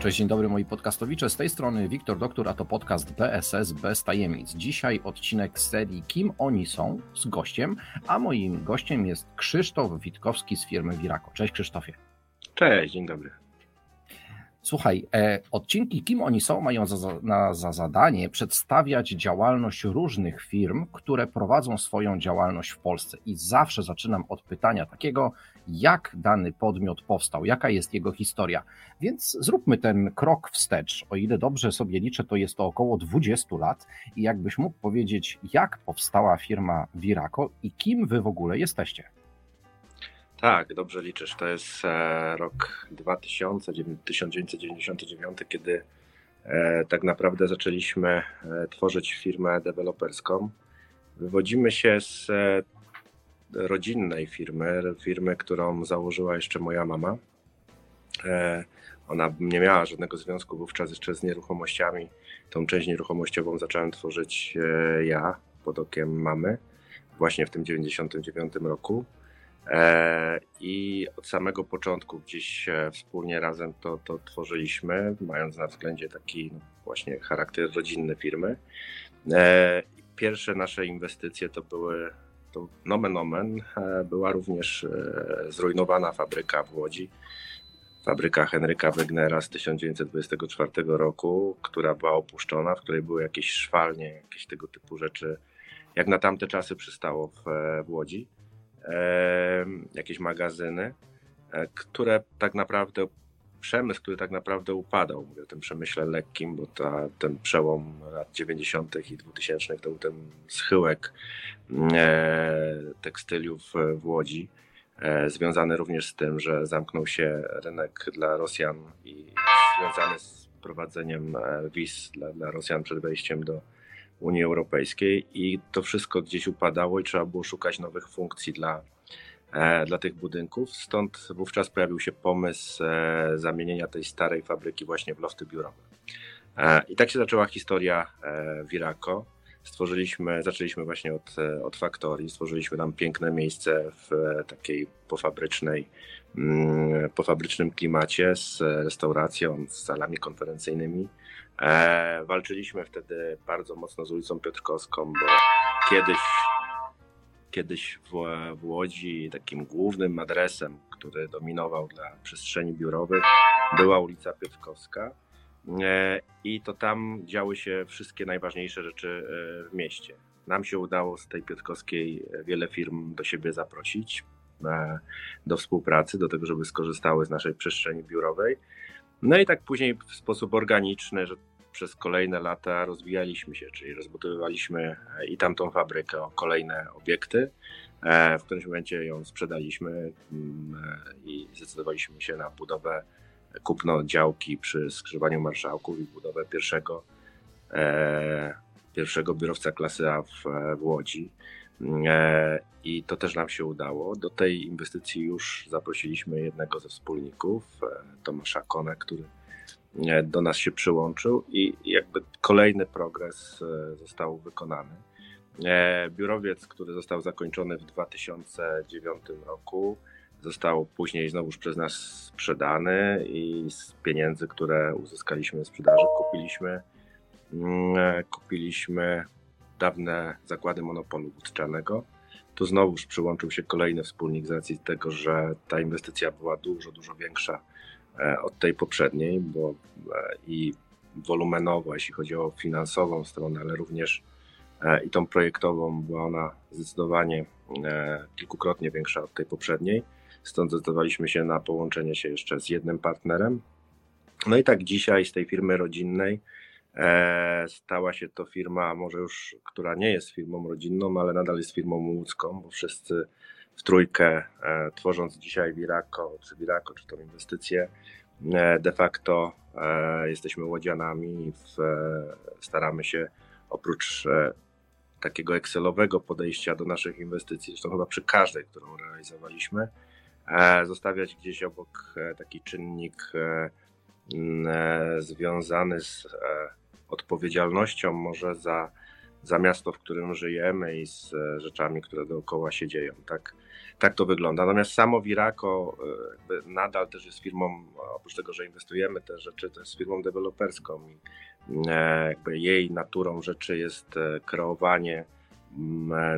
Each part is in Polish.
Cześć, dzień dobry moi podcastowicze. Z tej strony Wiktor Doktor, a to podcast BSS bez tajemnic. Dzisiaj odcinek serii Kim oni są z gościem, a moim gościem jest Krzysztof Witkowski z firmy Wirako. Cześć Krzysztofie. Cześć, dzień dobry. Słuchaj, e, odcinki Kim oni są mają za, na, za zadanie przedstawiać działalność różnych firm, które prowadzą swoją działalność w Polsce. I zawsze zaczynam od pytania takiego, jak dany podmiot powstał, jaka jest jego historia. Więc zróbmy ten krok wstecz. O ile dobrze sobie liczę, to jest to około 20 lat. I jakbyś mógł powiedzieć, jak powstała firma Viraco i kim wy w ogóle jesteście? Tak, dobrze liczysz. To jest e, rok 2000, 1999, kiedy e, tak naprawdę zaczęliśmy e, tworzyć firmę deweloperską. Wywodzimy się z rodzinnej firmy, firmy, którą założyła jeszcze moja mama. Ona nie miała żadnego związku wówczas jeszcze z nieruchomościami. Tą część nieruchomościową zacząłem tworzyć ja pod okiem mamy właśnie w tym 99 roku. E, I od samego początku gdzieś e, wspólnie razem to, to tworzyliśmy, mając na względzie taki no, właśnie charakter rodzinny firmy. E, pierwsze nasze inwestycje to były, to nomen omen, była również zrujnowana fabryka w Łodzi. Fabryka Henryka Wegnera z 1924 roku, która była opuszczona, w której były jakieś szwalnie, jakieś tego typu rzeczy, jak na tamte czasy przystało w, w Łodzi jakieś magazyny, e, które tak naprawdę, przemysł, który tak naprawdę upadał. Mówię o tym przemyśle lekkim, bo ta, ten przełom lat 90. i 2000 to był ten schyłek e, tekstyliów w Łodzi. E, związany również z tym, że zamknął się rynek dla Rosjan i związany z prowadzeniem wiz dla, dla Rosjan przed wejściem do, Unii Europejskiej i to wszystko gdzieś upadało i trzeba było szukać nowych funkcji dla, e, dla tych budynków. Stąd wówczas pojawił się pomysł e, zamienienia tej starej fabryki właśnie w lofty biurowe. E, I tak się zaczęła historia Viraco. Stworzyliśmy, zaczęliśmy właśnie od, od faktorii, stworzyliśmy tam piękne miejsce w takiej pofabrycznej, mm, pofabrycznym klimacie z restauracją, z salami konferencyjnymi, E, walczyliśmy wtedy bardzo mocno z ulicą Piotrkowską, bo kiedyś, kiedyś w, w Łodzi takim głównym adresem, który dominował dla przestrzeni biurowych, była ulica Piotrkowska. E, I to tam działy się wszystkie najważniejsze rzeczy e, w mieście. Nam się udało z tej Piotrkowskiej wiele firm do siebie zaprosić, e, do współpracy, do tego, żeby skorzystały z naszej przestrzeni biurowej. No i tak później w sposób organiczny, że przez kolejne lata rozwijaliśmy się, czyli rozbudowywaliśmy e, i tamtą fabrykę o kolejne obiekty. E, w którymś momencie ją sprzedaliśmy mm, e, i zdecydowaliśmy się na budowę, kupno działki przy skrzyżowaniu marszałków i budowę pierwszego, pierwszego biurowca klasy A w, w Łodzi. I to też nam się udało. Do tej inwestycji już zaprosiliśmy jednego ze wspólników, Tomasza Kone, który do nas się przyłączył i jakby kolejny progres e, został wykonany. E, biurowiec, który został zakończony w 2009 roku, został później znowuż przez nas sprzedany i z pieniędzy, które uzyskaliśmy ze sprzedaży, kupiliśmy, mm, kupiliśmy dawne zakłady monopolu wódczanego. Tu znowuż przyłączył się kolejny wspólnik z racji tego, że ta inwestycja była dużo, dużo większa e, od tej poprzedniej, bo e, i wolumenowo, jeśli chodzi o finansową stronę, ale również e, i tą projektową, była ona zdecydowanie kilkukrotnie większa od tej poprzedniej. Stąd zdecydowaliśmy się na połączenie się jeszcze z jednym partnerem. No i tak dzisiaj z tej firmy rodzinnej e, stała się to firma, może już, która nie jest firmą rodzinną, ale nadal jest firmą łódzką, bo wszyscy w trójkę, e, tworząc dzisiaj Viraco, czy Viraco, czy tą inwestycję, e, de facto jesteśmy łodzianami i staramy się oprócz takiego Excelowego podejścia do naszych inwestycji, zresztą chyba przy każdej, którą realizowaliśmy, E, zostawiać gdzieś obok e, taki czynnik e, związany z odpowiedzialnością może za, za miasto, w którym żyjemy i z rzeczami, które dookoła się dzieją. Tak, tak to wygląda. Natomiast samo Viraco nadal też jest firmą, oprócz tego, że inwestujemy te rzeczy, to jest firmą deweloperską i jakby jej naturą rzeczy jest kreowanie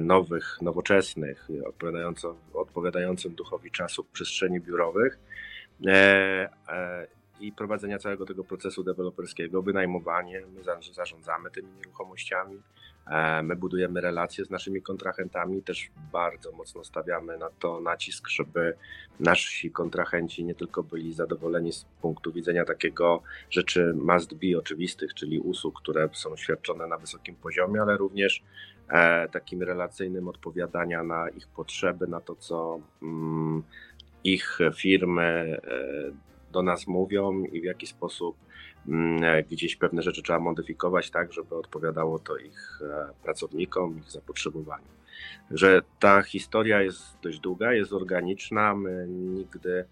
nowych, nowoczesnych, odpowiadającym, duchowi czasów przestrzeni biurowych e, e, i prowadzenia całego tego procesu deweloperskiego, wynajmowanie, my zarządzamy tymi nieruchomościami, e, my budujemy relacje z naszymi kontrahentami, też bardzo mocno stawiamy na to nacisk, żeby nasi kontrahenci nie tylko byli zadowoleni z punktu widzenia takiego rzeczy must be oczywistych, czyli usług, które są świadczone na wysokim poziomie, ale również E, takim relacyjnym odpowiadania na ich potrzeby, na to, co mm, ich firmy e, do nas mówią i w jaki sposób mm, e, gdzieś pewne rzeczy trzeba modyfikować tak, żeby odpowiadało to ich pracownikom, ich zapotrzebowaniu. Że ta historia jest dość długa, jest organiczna. My nigdy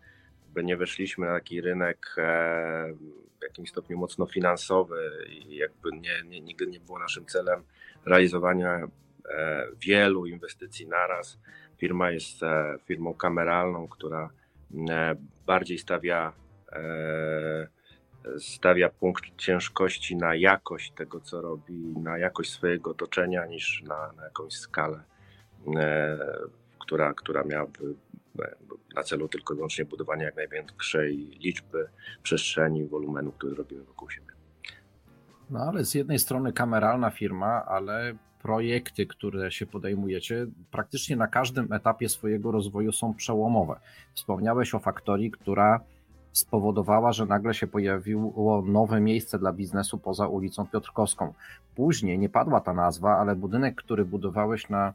nie weszliśmy na taki rynek w jakimś stopniu mocno finansowy i jakby nie, nie, nigdy nie było naszym celem realizowania e, wielu inwestycji naraz. Firma jest e, firmą kameralną, która e, bardziej stawia, stawia punkt ciężkości na jakość tego, co robi, na jakość swojego otoczenia, niż na, na jakąś skalę, która, która miałaby na celu tylko i wyłącznie budowanie jak największej liczby przestrzeni, wolumenu, który robimy wokół siebie. No ale z jednej strony kameralna firma, ale projekty, które się podejmujecie, praktycznie na każdym etapie swojego rozwoju są przełomowe. Wspomniałeś o faktorii, która spowodowała, że nagle się pojawiło nowe miejsce dla biznesu poza ulicą Piotrkowską. Później nie padła ta nazwa, ale budynek, który budowałeś na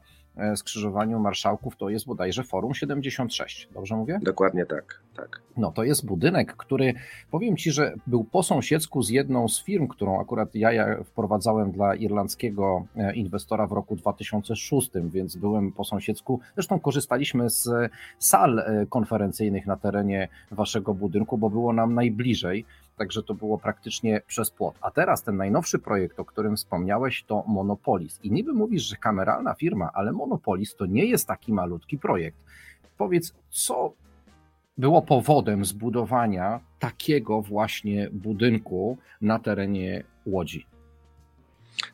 skrzyżowaniu marszałków to jest bodajże Forum 76. Dobrze mówię? Dokładnie tak, tak. No to jest budynek, który powiem Ci, że był po sąsiedzku z jedną z firm, którą akurat ja wprowadzałem dla irlandzkiego e, inwestora w roku 2006, więc byłem po sąsiedzku. Zresztą korzystaliśmy z sal e, konferencyjnych na terenie Waszego budynku, bo było nam najbliżej także to było praktycznie przez płot. A teraz ten najnowszy projekt, o którym wspomniałeś, to Monopolis. I niby mówisz, że kameralna firma, ale Monopolis to nie jest taki malutki projekt. Powiedz, co było powodem zbudowania takiego właśnie budynku na terenie Łodzi?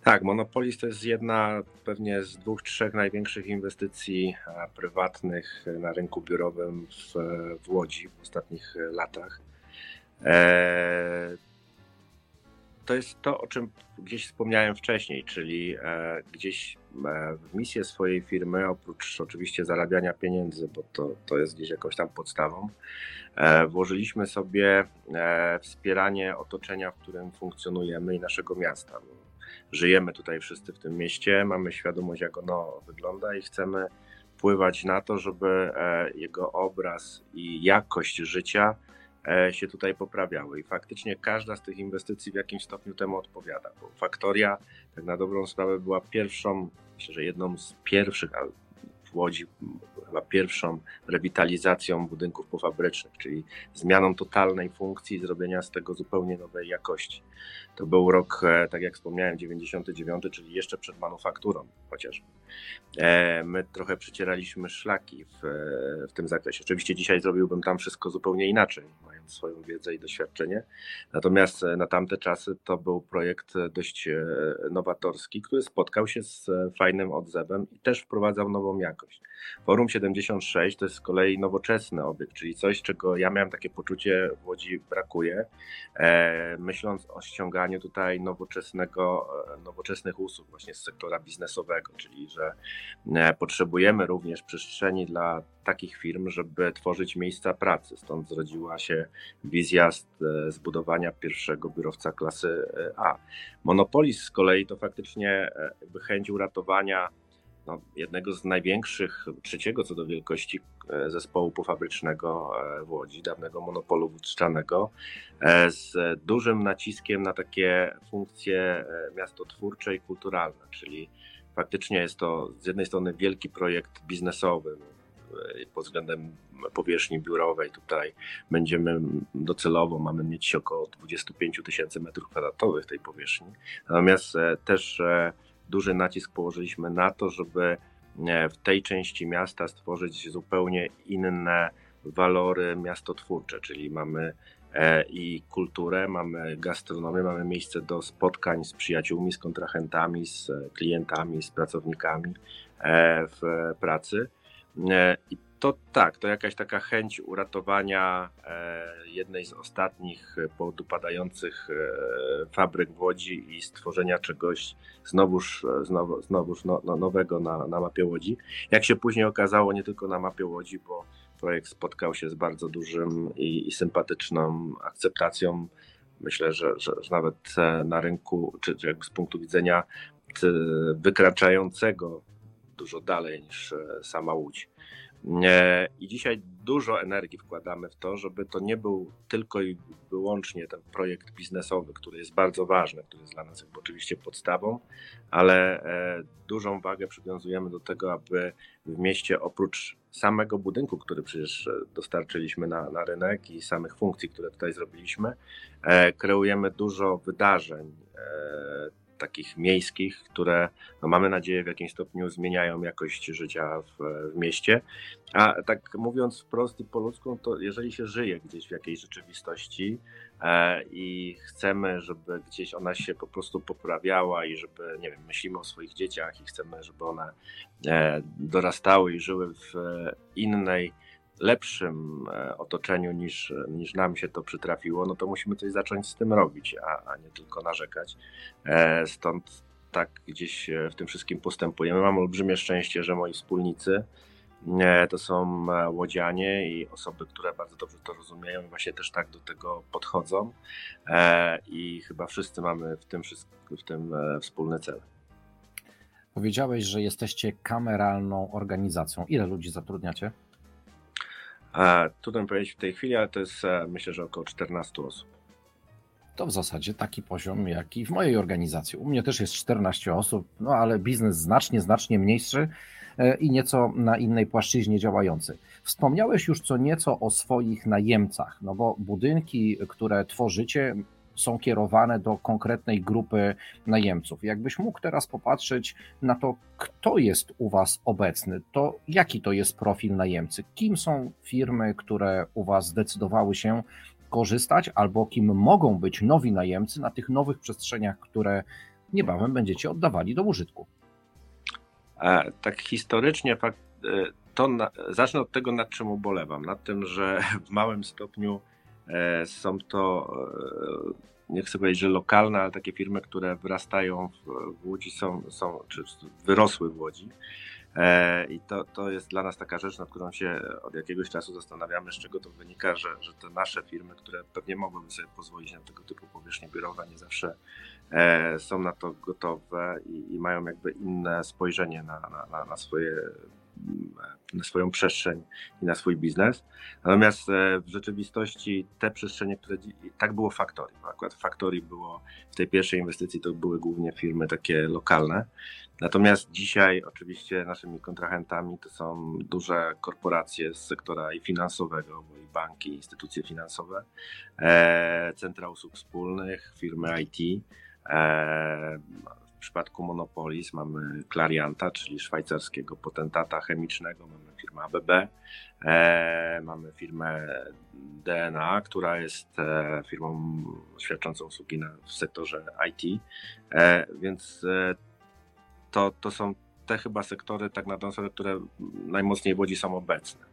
Tak, Monopolis to jest jedna pewnie z dwóch, trzech największych inwestycji prywatnych na rynku biurowym w, w Łodzi w ostatnich latach. E, to jest to, o czym gdzieś wspomniałem wcześniej, czyli e, gdzieś e, w misję swojej firmy, oprócz oczywiście zarabiania pieniędzy, bo to, to jest gdzieś jakąś tam podstawą, włożyliśmy sobie wspieranie otoczenia, w którym funkcjonujemy i naszego miasta. Żyjemy tutaj wszyscy w tym mieście, mamy świadomość, jak ono wygląda i chcemy wpływać na to, żeby jego obraz i jakość życia się tutaj poprawiały. I faktycznie każda z tych inwestycji w jakimś stopniu temu odpowiada. Bo Faktoria, tak na dobrą sprawę, była pierwszą, myślę, że jedną z pierwszych, w Łodzi chyba pierwszą rewitalizacją budynków pofabrycznych, czyli zmianą totalnej funkcji zrobienia z tego zupełnie nowej jakości. To był rok, e, tak jak wspomniałem, 99, czyli jeszcze przed manufakturą chociażby. E, my trochę przycieraliśmy szlaki w, e, w tym zakresie. Oczywiście dzisiaj zrobiłbym tam wszystko zupełnie inaczej, mając swoją wiedzę i doświadczenie. Natomiast na tamte czasy to był projekt dość nowatorski, który spotkał się z fajnym odzewem i też wprowadzał nową jakość. Forum 76 to jest z kolei nowoczesny obiekt, czyli coś, czego ja miałem takie poczucie w Łodzi brakuje, myśląc o ściąganiu tutaj nowoczesnego, e, nowoczesnych usług właśnie z sektora biznesowego, czyli że e, potrzebujemy również przestrzeni dla takich firm, żeby tworzyć miejsca pracy. Stąd zrodziła się wizja e, zbudowania pierwszego biurowca klasy A. Monopolis z kolei to faktycznie jakby chęć uratowania no, jednego z największych, trzeciego co do wielkości e, zespołu pofabrycznego e, w Łodzi, dawnego monopolu wódcznego, e, z dużym naciskiem na takie funkcje miastotwórcze i kulturalne, czyli faktycznie jest to z jednej strony wielki projekt biznesowy, pod względem powierzchni biurowej tutaj będziemy docelowo mamy mieć około 25 tysięcy metrów kwadratowych tej powierzchni. Natomiast też duży nacisk położyliśmy na to, żeby e, w tej części miasta stworzyć zupełnie inne walory miastotwórcze, czyli mamy e, i kulturę, mamy gastronomię, mamy miejsce do spotkań z przyjaciółmi, z kontrahentami, z klientami, z pracownikami e, w pracy. I to tak, to jakaś taka chęć uratowania e, jednej z ostatnich podupadających e, fabryk w Łodzi i stworzenia czegoś znowuż, znowu, znowuż no, no, nowego na, na mapie Łodzi. Jak się później okazało, nie tylko na mapie Łodzi, bo projekt spotkał się z bardzo dużym i, i sympatyczną akceptacją. Myślę, że, że, że, nawet e, na rynku, czy, czy z punktu widzenia wykraczającego dużo dalej niż sama Łódź. E, I dzisiaj dużo energii wkładamy w to, żeby to nie był tylko i wyłącznie ten projekt biznesowy, który jest bardzo ważny, który jest dla nas oczywiście podstawą, ale e, dużą wagę przywiązujemy do tego, aby w mieście oprócz samego budynku, który przecież dostarczyliśmy na, na rynek i samych funkcji, które tutaj zrobiliśmy, e, kreujemy dużo wydarzeń takich miejskich, które no mamy nadzieję w jakimś stopniu zmieniają jakość życia w, w, mieście. A tak mówiąc wprost i po ludzku, to jeżeli się żyje gdzieś w jakiejś rzeczywistości e, i chcemy, żeby gdzieś ona się po prostu poprawiała i żeby, nie wiem, myślimy o swoich dzieciach i chcemy, żeby one e, dorastały i żyły w innej lepszym e, otoczeniu niż, niż nam się to przytrafiło, no to musimy coś zacząć z tym robić, a, a nie tylko narzekać. E, stąd tak gdzieś e, w tym wszystkim postępujemy. Mam olbrzymie szczęście, że moi wspólnicy to są łodzianie i osoby, które bardzo dobrze to rozumieją i właśnie też tak do tego podchodzą. I chyba wszyscy mamy w tym, w tym wspólny cel. Powiedziałeś, że jesteście kameralną organizacją. Ile ludzi zatrudniacie? Trudno powiedzieć w tej chwili, ale to jest e, myślę, że około 14 osób. To w zasadzie taki poziom, jak i w mojej organizacji. U mnie też jest 14 osób, no ale biznes znacznie, znacznie mniejszy e, i nieco na innej płaszczyźnie działający. Wspomniałeś już co nieco o swoich najemcach, no bo budynki, które tworzycie, są kierowane do konkretnej grupy najemców. Jakbyś mógł teraz popatrzeć na to, kto jest u Was obecny, to jaki to jest profil najemcy? Kim są firmy, które u Was zdecydowały się korzystać, albo kim mogą być nowi najemcy na tych nowych przestrzeniach, które niebawem będziecie oddawali do użytku? E, tak historycznie e, to na, zacznę od tego, nad czym ubolewam. Nad tym, że w małym stopniu są to, e, nie chcę powiedzieć, że lokalne, ale takie firmy, które wyrastają w, Łodzi, są, są, czy wyrosły w Łodzi. E, I to, to jest dla nas taka rzecz, nad którą się od jakiegoś czasu zastanawiamy, z czego to wynika, że, że te nasze firmy, które pewnie mogłyby sobie pozwolić na tego typu powierzchnie biurowe, nie zawsze są na to gotowe i, i mają jakby inne spojrzenie na, na, na swoje na swoją przestrzeń i na swój biznes. Natomiast e, w rzeczywistości te przestrzenie, które tak było Factory, akurat Factory było w tej pierwszej inwestycji to były głównie firmy takie lokalne. Natomiast dzisiaj oczywiście naszymi kontrahentami to są duże korporacje z sektora i finansowego, bo i banki, instytucje finansowe, e, centra usług wspólnych, firmy IT, w przypadku Monopolis mamy Clarianta, czyli szwajcarskiego potentata chemicznego, mamy firmę ABB, e, mamy firmę DNA, która jest e, firmą świadczącą usługi na, w sektorze IT, e, więc e, to, to są te chyba sektory, tak na dobrą które najmocniej w Łodzi są obecne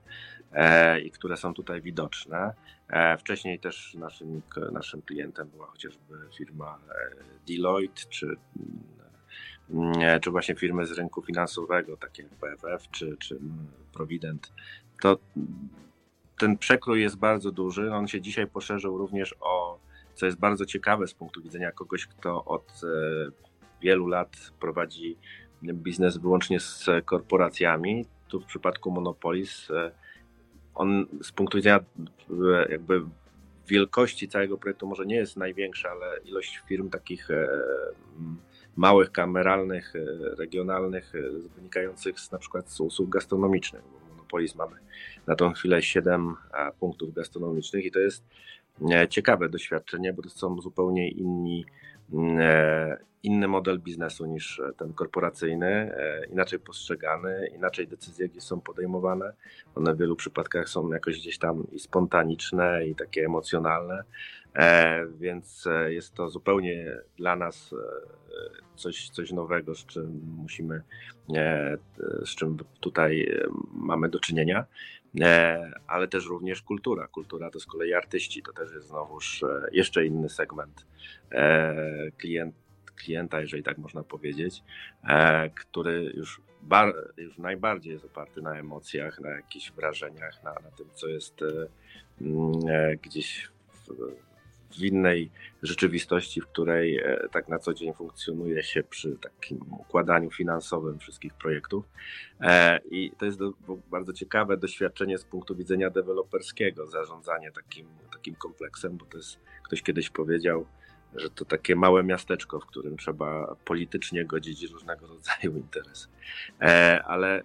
e, i które są tutaj widoczne. E, wcześniej też naszym, naszym klientem była chociażby firma Deloitte czy czy właśnie firmy z rynku finansowego, takie jak PFF czy, czy Provident, to ten przekrój jest bardzo duży. On się dzisiaj poszerzył również o, co jest bardzo ciekawe z punktu widzenia kogoś, kto od e, wielu lat prowadzi biznes wyłącznie z korporacjami. Tu w przypadku Monopolis e, on z punktu widzenia e, jakby wielkości całego projektu może nie jest największa, ale ilość firm takich małych, kameralnych, e, regionalnych, e, wynikających z na przykład z usług gastronomicznych. Bo Monopolis mamy na tą chwilę 7 punktów gastronomicznych i to jest e, ciekawe doświadczenie, bo to są zupełnie inni, inny model biznesu niż ten korporacyjny, inaczej postrzegany, inaczej decyzje gdzieś są podejmowane. One w wielu przypadkach są jakoś gdzieś tam i spontaniczne, i takie emocjonalne, więc jest to zupełnie dla nas coś, coś nowego, z czym musimy, e, z czym tutaj e, mamy do czynienia, e, ale też również kultura. Kultura to z kolei artyści, to też jest znowuż jeszcze inny segment klient, klienta, jeżeli tak można powiedzieć, który już, bar, już najbardziej jest oparty na emocjach, na jakichś wrażeniach, na, na tym, co jest gdzieś w, w innej rzeczywistości, w której e, tak na co dzień funkcjonuje się przy takim układaniu finansowym wszystkich projektów. E, I to jest bardzo ciekawe doświadczenie z punktu widzenia deweloperskiego, zarządzanie takim, takim kompleksem, bo to jest, ktoś kiedyś powiedział, że to takie małe miasteczko, w którym trzeba politycznie godzić różnego rodzaju interesy. E, ale e,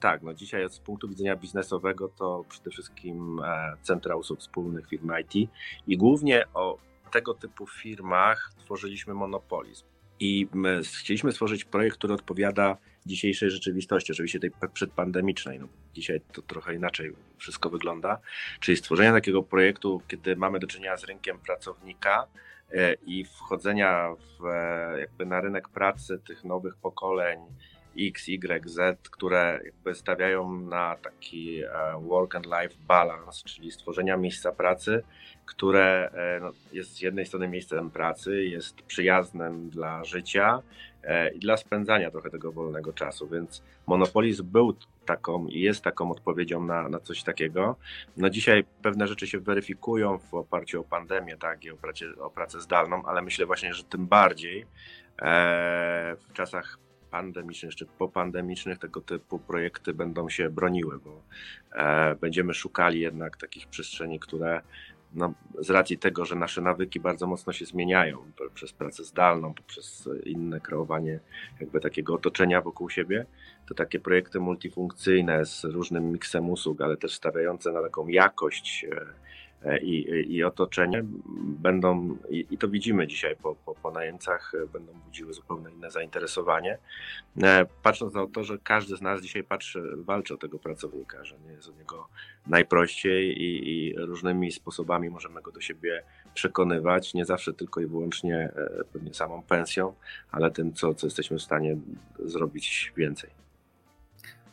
tak, no dzisiaj z punktu widzenia biznesowego to przede wszystkim e, centra usług wspólnych firm IT i głównie o tego typu firmach tworzyliśmy monopolizm. I my chcieliśmy stworzyć projekt, który odpowiada dzisiejszej rzeczywistości, oczywiście tej przedpandemicznej. No, dzisiaj to trochę inaczej wszystko wygląda. Czyli stworzenie takiego projektu, kiedy mamy do czynienia z rynkiem pracownika, i wchodzenia w, e, jakby na rynek pracy tych nowych pokoleń X, Y, Z, które jakby stawiają na taki e, work and life balance, czyli stworzenia miejsca pracy, które no, jest z jednej strony miejscem pracy, jest przyjaznym dla życia i dla spędzania trochę tego wolnego czasu, więc Monopolis był taką i jest taką odpowiedzią na, na coś takiego. No dzisiaj pewne rzeczy się weryfikują w oparciu o pandemię, tak, i o, pracie, o pracę zdalną, ale myślę właśnie, że tym bardziej e, w czasach pandemicznych czy popandemicznych tego typu projekty będą się broniły, bo e, będziemy szukali jednak takich przestrzeni, które no, z racji tego, że nasze nawyki bardzo mocno się zmieniają przez pracę zdalną, poprzez inne kreowanie jakby takiego otoczenia wokół siebie, to takie projekty multifunkcyjne z różnym miksem usług, ale też stawiające na taką jakość e, i, i otoczenie będą, i, i to widzimy dzisiaj po, po, po najemcach, e, będą budziły zupełnie inne zainteresowanie. E, patrząc na to, że każdy z nas dzisiaj patrzy, walczy o tego pracownika, że nie jest o niego najprościej i, i różnymi sposobami możemy go do siebie przekonywać, nie zawsze tylko i wyłącznie pewnie samą pensją, ale tym, co, co jesteśmy w stanie zrobić więcej.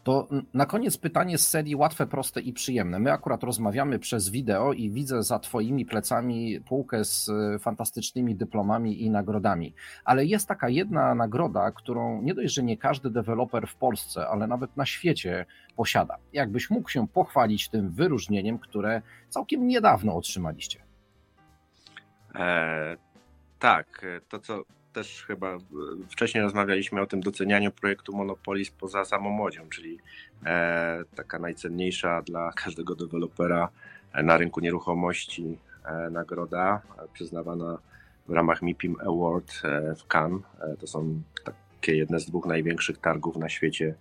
To na koniec pytanie z serii łatwe, proste i przyjemne. My akurat rozmawiamy przez wideo i widzę za Twoimi plecami półkę z e, fantastycznymi dyplomami i nagrodami. Ale jest taka jedna nagroda, którą nie dość, że nie każdy deweloper w Polsce, ale nawet na świecie posiada. Jakbyś mógł się pochwalić tym wyróżnieniem, które całkiem niedawno otrzymaliście? E, tak, to co też chyba wcześniej rozmawialiśmy o tym docenianiu projektu Monopolis poza samą młodzią, czyli taka najcenniejsza dla każdego dewelopera na rynku nieruchomości nagroda przyznawana w ramach MIPIM Award w Cannes. To są takie jedne z dwóch największych targów na świecie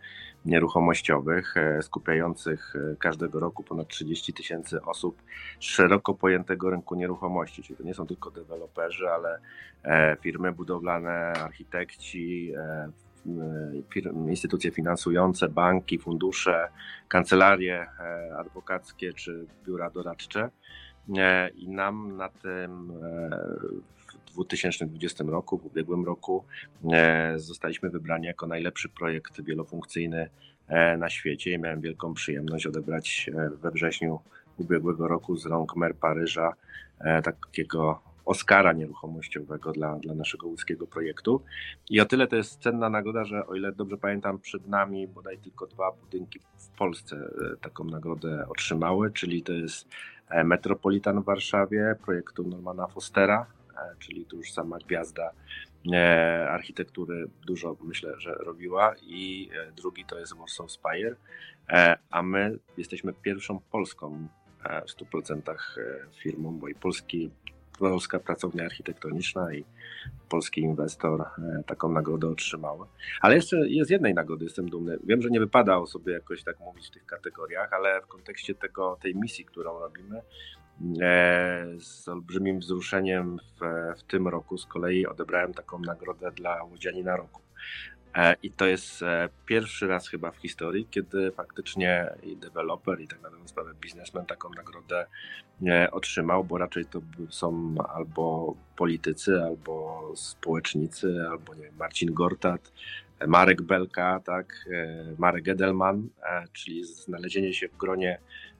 nieruchomościowych, e, skupiających e, każdego roku ponad 30 tysięcy osób z szeroko pojętego rynku nieruchomości. Czyli to nie są tylko deweloperzy, ale e, firmy budowlane, architekci, instytucje finansujące, banki, fundusze, kancelarie adwokackie czy biura doradcze. I nam na tym 2020 roku, w ubiegłym roku, e, zostaliśmy wybrani jako najlepszy projekt wielofunkcyjny e, na świecie i miałem wielką przyjemność odebrać e, we wrześniu ubiegłego roku z rąk mer Paryża takiego Oscara nieruchomościowego dla, dla naszego łódzkiego projektu. I o tyle to jest cenna nagroda, że o ile dobrze pamiętam, przed nami bodaj tylko dwa budynki w Polsce taką nagrodę otrzymały, czyli to jest Metropolitan w Warszawie projektu Normana Fostera czyli tu już sama gwiazda e, architektury dużo myślę, że robiła i e, drugi to jest Warsaw Spire, a my jesteśmy pierwszą polską w 100% firmą, bo i polski, polska pracownia architektoniczna i polski inwestor taką nagrodę otrzymały. Ale jeszcze jest jednej nagrody, jestem dumny. Wiem, że nie wypada o sobie jakoś tak mówić w tych kategoriach, ale w kontekście tego, tej misji, którą robimy, E, z olbrzymim wzruszeniem w, w tym roku z kolei odebrałem taką nagrodę dla Łodzianina Roku. E, I to jest e, pierwszy raz chyba w historii, kiedy faktycznie i deweloper, i tak naprawdę biznesmen taką nagrodę otrzymał, bo raczej to są albo politycy, albo społecznicy, albo nie wiem, Marcin Gortat, Marek Belka, tak, Marek Edelman, czyli znalezienie się w gronie E,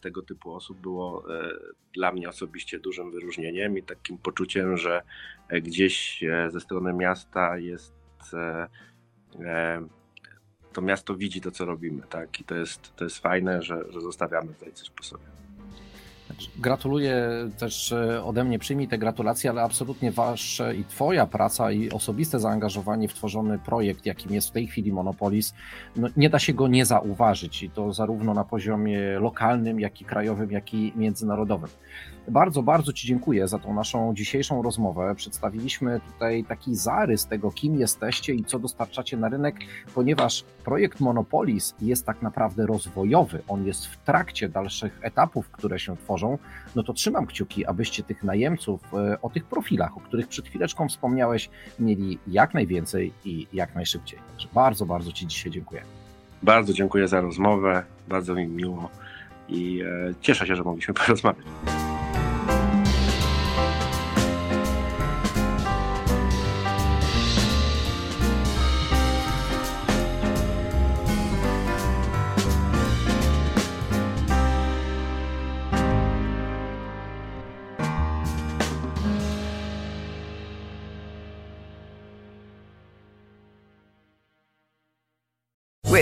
tego typu osób było e, dla mnie osobiście dużym wyróżnieniem i takim poczuciem, że e, gdzieś ze strony miasta jest to miasto widzi to, co robimy, tak? I to jest, to jest fajne, że, że zostawiamy tutaj coś po sobie. Gratuluję też e, ode mnie, przyjmij te gratulacje, ale absolutnie wasze i twoja praca i osobiste zaangażowanie w tworzony projekt, jakim jest w tej chwili Monopolis, no nie da się go nie zauważyć i to zarówno na poziomie lokalnym, jak i krajowym, jak i międzynarodowym. Bardzo, bardzo Ci dziękuję za tą naszą dzisiejszą rozmowę. Przedstawiliśmy tutaj taki zarys tego, kim jesteście i co dostarczacie na rynek, ponieważ projekt Monopolis jest tak naprawdę rozwojowy. On jest w trakcie dalszych etapów, które się tworzą. No to trzymam kciuki, abyście tych najemców e, o tych profilach, o których przed chwileczką wspomniałeś, mieli jak najwięcej i jak najszybciej. bardzo, bardzo Ci dzisiaj dziękuję. Bardzo dziękuję za rozmowę. Bardzo mi miło i e, cieszę się, że mogliśmy porozmawiać.